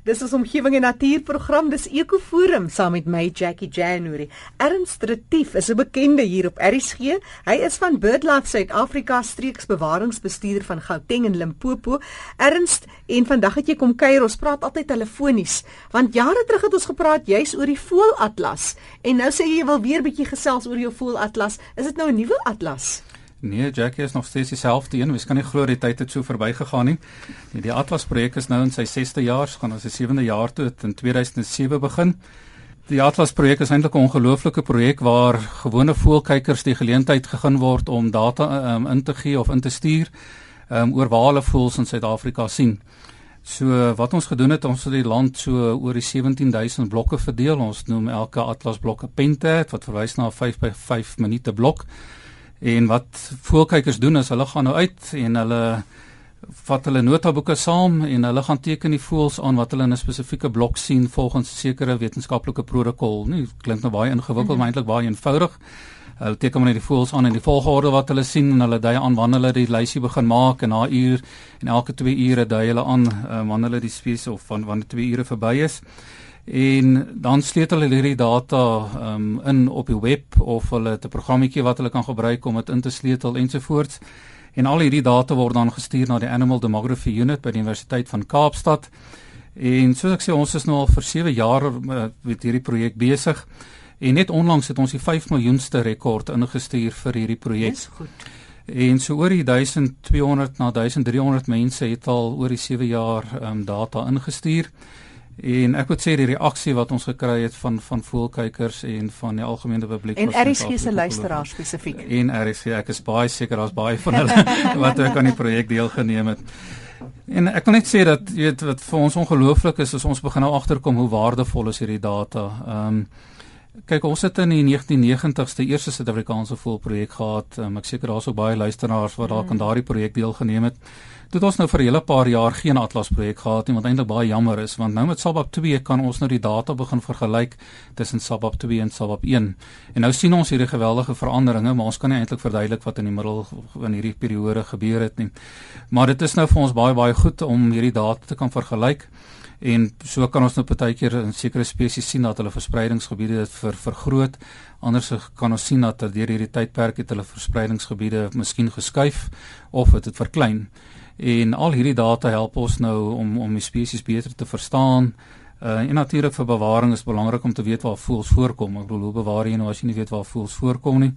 Dis ons omgewing en natuurprogram, dis Ekoforum saam met my Jackie January. Ernst Retief is 'n bekende hier op RSG. Hy is van BirdLife Suid-Afrika streeksbewaringsbestuurder van Gauteng en Limpopo. Ernst, en vandag het jy kom kuier. Ons praat altyd telefonies, want jare terug het ons gepraat juis oor die voëlatlas. En nou sê jy jy wil weer bietjie gesels oor jou voëlatlas. Is dit nou 'n nuwe atlas? Nee, Jackie is nog steeds dieselfde een. Ons kan nie glo die tyd het so verbygegaan nie. Die, die Atlas projek is nou in sy 6de jaar, gaan ons sy 7de jaar toe in 2007 begin. Die Atlas projek is eintlik 'n ongelooflike projek waar gewone voëlkykers die geleentheid gegee word om data um, in te gee of in te stuur um, oor waar hulle voëls in Suid-Afrika sien. So wat ons gedoen het, ons het die land so oor die 17000 blokke verdeel. Ons noem elke Atlas blok 'n pentat wat verwys na 'n 5 by 5 minute blok. En wat voelkykers doen is hulle gaan nou uit en hulle vat hulle notaboeke saam en hulle gaan teken die voels aan wat hulle in 'n spesifieke blok sien volgens sekere wetenskaplike protokol. Nie klink nou baie ingewikkeld, mm -hmm. maar eintlik baie eenvoudig. Hulle teken maar net die voels aan in die volgorde wat hulle sien en hulle dui aan wanneer hulle die lysie begin maak en na uur en elke 2 ure dui hulle aan uh, wanneer hulle die spesies of van wanneer 2 ure verby is en dan sleutel hulle hierdie data um, in op die web of hulle het 'n programmetjie wat hulle kan gebruik om dit in te sleutel ensovoorts. En al hierdie data word dan gestuur na die Animal Demography Unit by die Universiteit van Kaapstad. En soos ek sê, ons is nou al vir 7 jaar uh, met hierdie projek besig. En net onlangs het ons die 5 miljoenste rekord ingestuur vir hierdie projek. Dis goed. En so oor die 1200 na 1300 mense het al oor die 7 jaar um, data ingestuur. En ek moet sê die reaksie wat ons gekry het van van voelkykers en van die algemene publiek en RSG se luisteraars spesifiek. En RSG, ek is baie seker daar's baie van hulle wat ook aan die projek deelgeneem het. En ek wil net sê dat jy weet wat vir ons ongelooflik is, is ons begin nou agterkom hoe waardevol is hierdie data. Ehm um, kyk ons het in die 1990s die eerste Suid-Afrikaanse voelprojek gehad. Um, ek seker daar's ook baie luisteraars wat dalk mm. aan daardie projek deelgeneem het. Dit ons nou vir 'n hele paar jaar geen Atlas projek gehad nie, wat eintlik baie jammer is, want nou met SABAP 2 kan ons nou die data begin vergelyk tussen SABAP 2 en SABAP 1. En nou sien ons hierdie geweldige veranderinge, maar ons kan nie eintlik verduidelik wat in die middel in hierdie periode gebeur het nie. Maar dit is nou vir ons baie baie goed om hierdie data te kan vergelyk. En so kan ons nou partykeer in sekere spesies sien dat hulle verspreidingsgebiede dit ver vergroot. Anders kan ons sien dat deur hierdie tydperk het hulle verspreidingsgebiede miskien geskuif of het dit verklein. En al hierdie data help ons nou om om die spesies beter te verstaan. Uh en natuurlik vir bewaring is belangrik om te weet waar voëls voorkom. Ek bedoel hoe bewaar jy nou as jy nie weet waar voëls voorkom nie?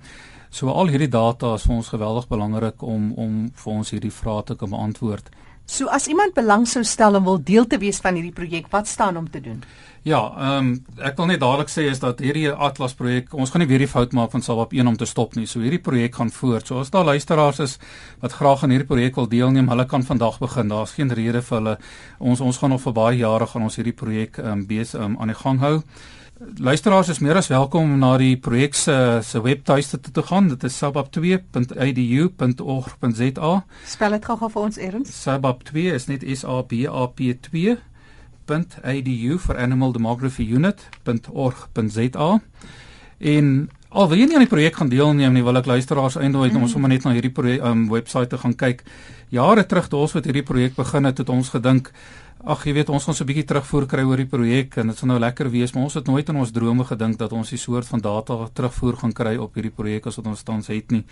So al hierdie data is vir ons geweldig belangrik om om vir ons hierdie vrae te kan beantwoord. So as iemand belang sou stel en wil deel te wees van hierdie projek, wat staan om te doen? Ja, ehm um, ek wil net dadelik sê is dat hierdie Atlas projek, ons gaan nie weer die fout maak van Salwap 1 om te stop nie. So hierdie projek gaan voort. So as daar luisteraars is wat graag aan hierdie projek wil deelneem, hulle kan vandag begin. Daar's geen rede vir hulle ons ons gaan nog vir baie jare gaan ons hierdie projek ehm um, besig um, aan die gang hou. Luisteraars is meer as welkom om na die projek se se webtuiste te, te gaan. Dit is sabab2.edu.org.za. Spel dit gou-gou vir ons eers. Sabab2 is net S A B A P 2.edu vir Animal Demography Unit.org.za. En al wil jy nie aan die projek gaan deelneem nie, wil ek luisteraars eindooi mm. om sommer net na hierdie projek um, webwerf te gaan kyk. Jare terug toe ons met hierdie projek begin het, het ons gedink Ag jy weet ons gaan so 'n bietjie terugvoer kry oor die projek en dit sal nou lekker wees maar ons het nooit in ons drome gedink dat ons die soort van data terugvoer gaan kry op hierdie projek as wat ons tans het nie.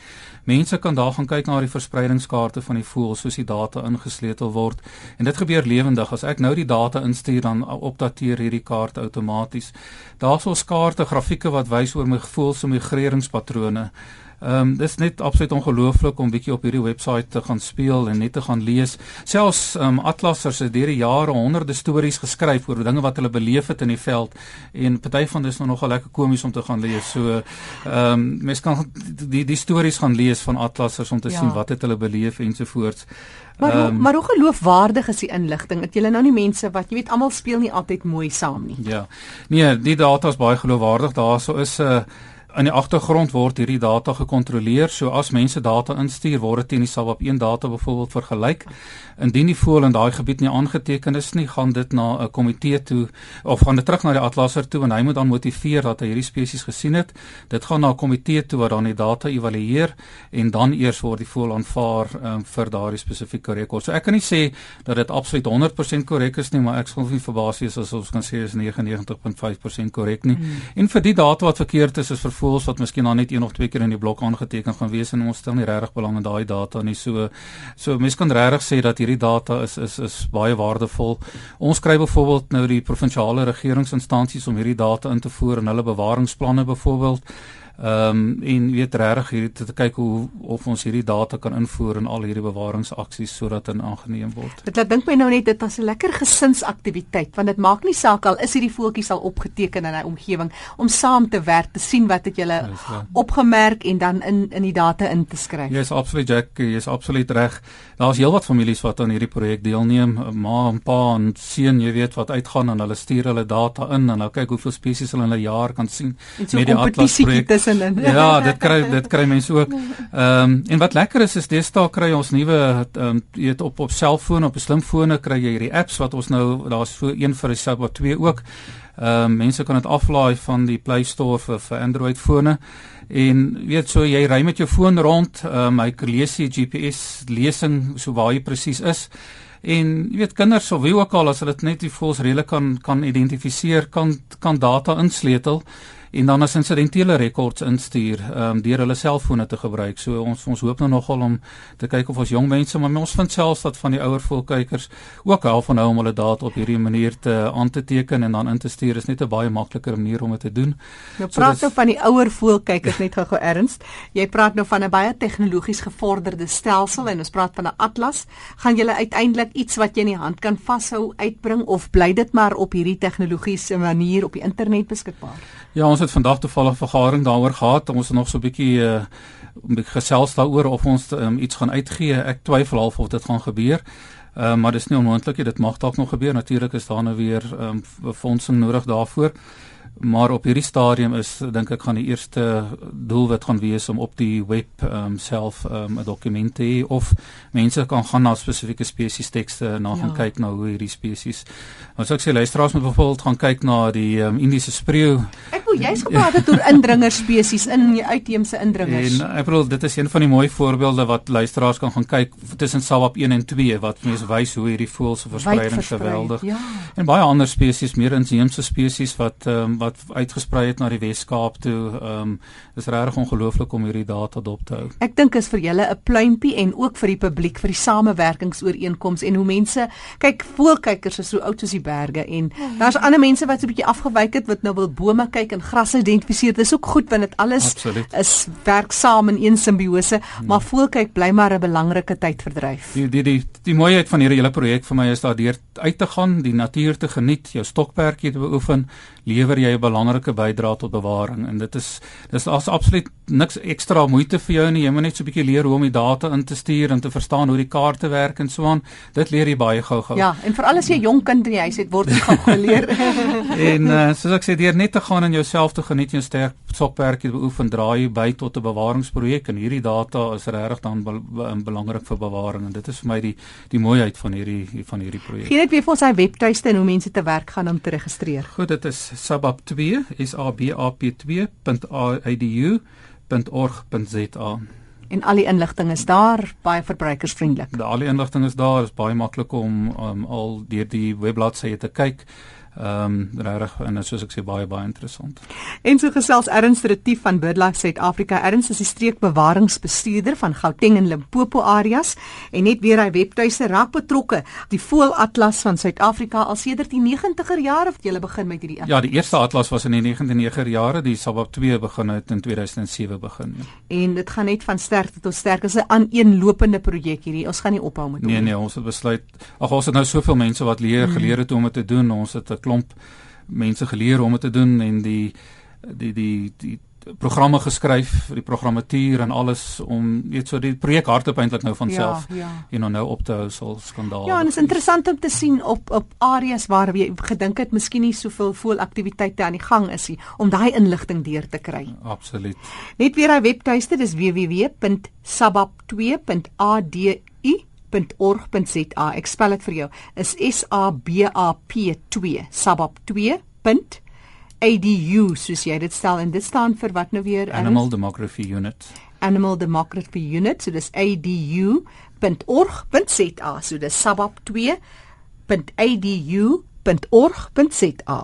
Mense kan daar gaan kyk na die verspreidingskaarte van die voëls soos die data ingesleutel word en dit gebeur lewendig as ek nou die data instuur dan opdateer hierdie kaart outomaties. Daar's ons kaarte grafieke wat wys oor my voëls se migreringspatrone. Ehm um, dis net absoluut ongelooflik om bietjie op hierdie webwerf te gaan speel en net te gaan lees. Selfs ehm um, atlassers het deur die jare honderde stories geskryf oor dinge wat hulle beleef het in die veld en party van dis nou nogal lekker komies om te gaan lees. So ehm um, mense kan die die stories gaan lees van atlassers om te ja. sien wat het hulle beleef ensovoorts. Maar um, maar hoe geloofwaardig is die inligting? Dat jy nou nie mense wat jy weet almal speel nie altyd mooi saam nie. Ja. Nee, die data is baie geloofwaardig. Daarso is 'n uh, In die agtergrond word hierdie data gekontroleer. So as mense data instuur, word dit teen die SAWAP 1 data byvoorbeeld vergelyk. Indien die voël in daai gebied nie aangeteken is nie, gaan dit na 'n komitee toe of gaan dit terug na die atlasser toe en hy moet dan motiveer dat hy hierdie spesies gesien het. Dit gaan na 'n komitee toe wat dan die data evalueer en dan eers word die voël aanvaar um, vir daardie spesifieke rekord. So ek kan nie sê dat dit absoluut 100% korrek is nie, maar ek sal nie verbaas wees as ons kan sê is 99.5% korrek nie. Hmm. En vir die data wat verkeerd is, is vir voëls wat miskien dan net een of twee keer in die blok aangeteken gaan wees en ons stel nie regtig belang in daai data nie. So so mense kan regtig sê dat hierdie data is is is baie waardevol. Ons kry byvoorbeeld nou die provinsiale regeringsinstansies om hierdie data in te voer in hulle bewaringsplanne byvoorbeeld. Ehm um, en weet regtig hier te, te kyk hoe of ons hierdie data kan invoer in al hierdie bewaringsaksies sodat dit aangeneem word. Dit laat dink my nou net dit as 'n lekker gesinsaktiwiteit want dit maak nie saak al is hierdie voeltjies al opgeteken in 'n omgewing om saam te werk te sien wat het julle opgemerk en dan in in die data in te skryf. Is absoluut Jack, jy is absoluut reg. Daar's heelwat families wat aan hierdie projek deelneem, ma en pa en seun, jy weet wat uitgaan en hulle stuur hulle data in en nou kyk hoeveel spesies hulle in 'n jaar kan sien so met die atlas projek tussenin. Ja, dit kry dit kry mense ook. Ehm um, en wat lekker is is deesdae kry ons nuwe ehm um, jy weet op op selfoon op slimfone kry jy hierdie apps wat ons nou daar's so een vir die Saba 2 ook. Ehm um, mense kan dit aflaai van die Play Store vir vir Android fone. En weet so jy ry met jou foon rond, ehm um, hy lees die GPS lesing so waar jy presies is. En jy weet kinders sou wie ook al as hulle dit net die voels redelik kan kan identifiseer, kan kan data insleutel en dan as insidentele rekords instuur um, deur hulle selfone te gebruik. So ons ons hoop nou nogal om te kyk of ons jong mense, maar ons vind selfs dat van die ouer volkykers ook hou van nou om hulle data op hierdie manier te aan te teken en dan in te stuur is net 'n baie makliker manier om dit te doen. Nou praat so nou van die ouer volkykers net gou-gou erns. Jy praat nou van 'n baie tegnologies gevorderde stelsel en ons praat van 'n atlas. Gaan jy uiteindelik iets wat jy in die hand kan vashou uitbring of bly dit maar op hierdie tegnologiese manier op die internet beskikbaar? Ja, ons het vandag toevallig 'n vergadering daaroor gehad. Ons het nog so 'n bietjie uh gesels daaroor of ons um, iets gaan uitgee. Ek twyfel half of dit gaan gebeur. Uh maar dis nie onmoontlik nie. Dit mag dalk nog gebeur. Natuurlik is daar nou weer um befondsing nodig daarvoor maar op hierdie stadium is dink ek gaan die eerste doelwit gaan wees om op die web um, self um, 'n dokument te hê of mense kan gaan na spesifieke spesies tekste dan ja. gaan kyk na hoe hierdie spesies. Ons ek sê luisteraars moet byvoorbeeld gaan kyk na die um, Indiese spreeu. Ek wil jy's gepraat het oor indringer spesies in die uitheemse indringers. En ek bedoel dit is een van die mooi voorbeelde wat luisteraars kan gaan kyk tussen Sawap 1 en 2 wat mense wys hoe hierdie voëls se verspreiding geweldig. Ja. En baie ander spesies, meer inheemse spesies wat um, wat uitgesprei het na die Wes-Kaap toe. Ehm um, dis regtig ongelooflik om hierdie data dop te hou. Ek dink is vir julle 'n pluimpie en ook vir die publiek vir die samewerkingsooreenkomste en hoe mense kyk voelkykers is so oud soos die berge en daar's ander mense wat so 'n bietjie afgewyk het wat nou wil bome kyk en gras identifiseer. Dis ook goed want dit alles Absoluut. is werk saam in een simbiose, hmm. maar voelkyk bly maar 'n belangrike tydverdryf. Die die die die mooiheid van hierdie hele projek vir my is daardeur uit te gaan, die natuur te geniet, jou stokperdjie te beoefen, lewer jy 'n belangrike bydrae tot bewaring en dit is dis as absoluut niks ekstra moeite vir jou nie jy moet net so 'n bietjie leer hoe om die data in te stuur en te verstaan hoe die kaarte werk en so aan dit leer jy baie gou-gou ja en veral as jy 'n jong kind in die huis het word dit gou geleer en uh, soos ek sê deur net te gaan en jouself te geniet jou sterk sokwerkie beoefen draai by tot 'n bewaringsprojek en hierdie data is regtig dan be be belangrik vir bewaring en dit is vir my die die mooiheid van hierdie van hierdie projek gee net weer vir ons hy webtuiste en hoe mense te werk gaan om te registreer goed dit is sabap 2 sabap2.edu.org.za. En al die inligting is daar, baie verbruikersvriendelik. Al die inligting is daar, is baie maklik om um, al deur die webbladsy te kyk. Ehm um, regtig en soos ek sê baie baie interessant. En so gesels Ernst Retief van BirdLife Suid-Afrika. Ernst is die streekbewaringsbestuurder van Gauteng en Limpopo areas en net weer hy webtuise raak betrokke. Die Voëlatlas van Suid-Afrika al sedert die 90er jare het jy begin met hierdie Ja, die eerste atlas was in die 1990er jare, die Sabab 2 begin het in 2007 begin. Ja. En dit gaan net van sterkte tot sterk. Dit is 'n aaneenlopende projek hierdie. Ons gaan nie ophou met hom. Nee nee, ons het besluit. Ag ons het nou soveel mense wat leer hmm. geleer het om dit te doen. Ons het klomp mense geleer om dit te doen en die die die die programme geskryf, die programmatuur en alles om net so die projek hardop eintlik nou van self. Ja, ja. Know nou op te hou sal skandaal. Ja, en dit is interessant om te sien op op areas waar jy gedink het miskien nie soveel voelaktiwiteite aan die gang is nie om daai inligting deur te kry. Absoluut. Net weer hy webtuiste, dis www.sabap2.adu.org.za. Ek spel dit vir jou. Is S A B A P 2 sabap2. ADU soos jy dit stel en dit staan vir wat nou weer Animal Demography Unit. Animal Demography Unit so dis adu.org.za so dis sabap2.adu.org.za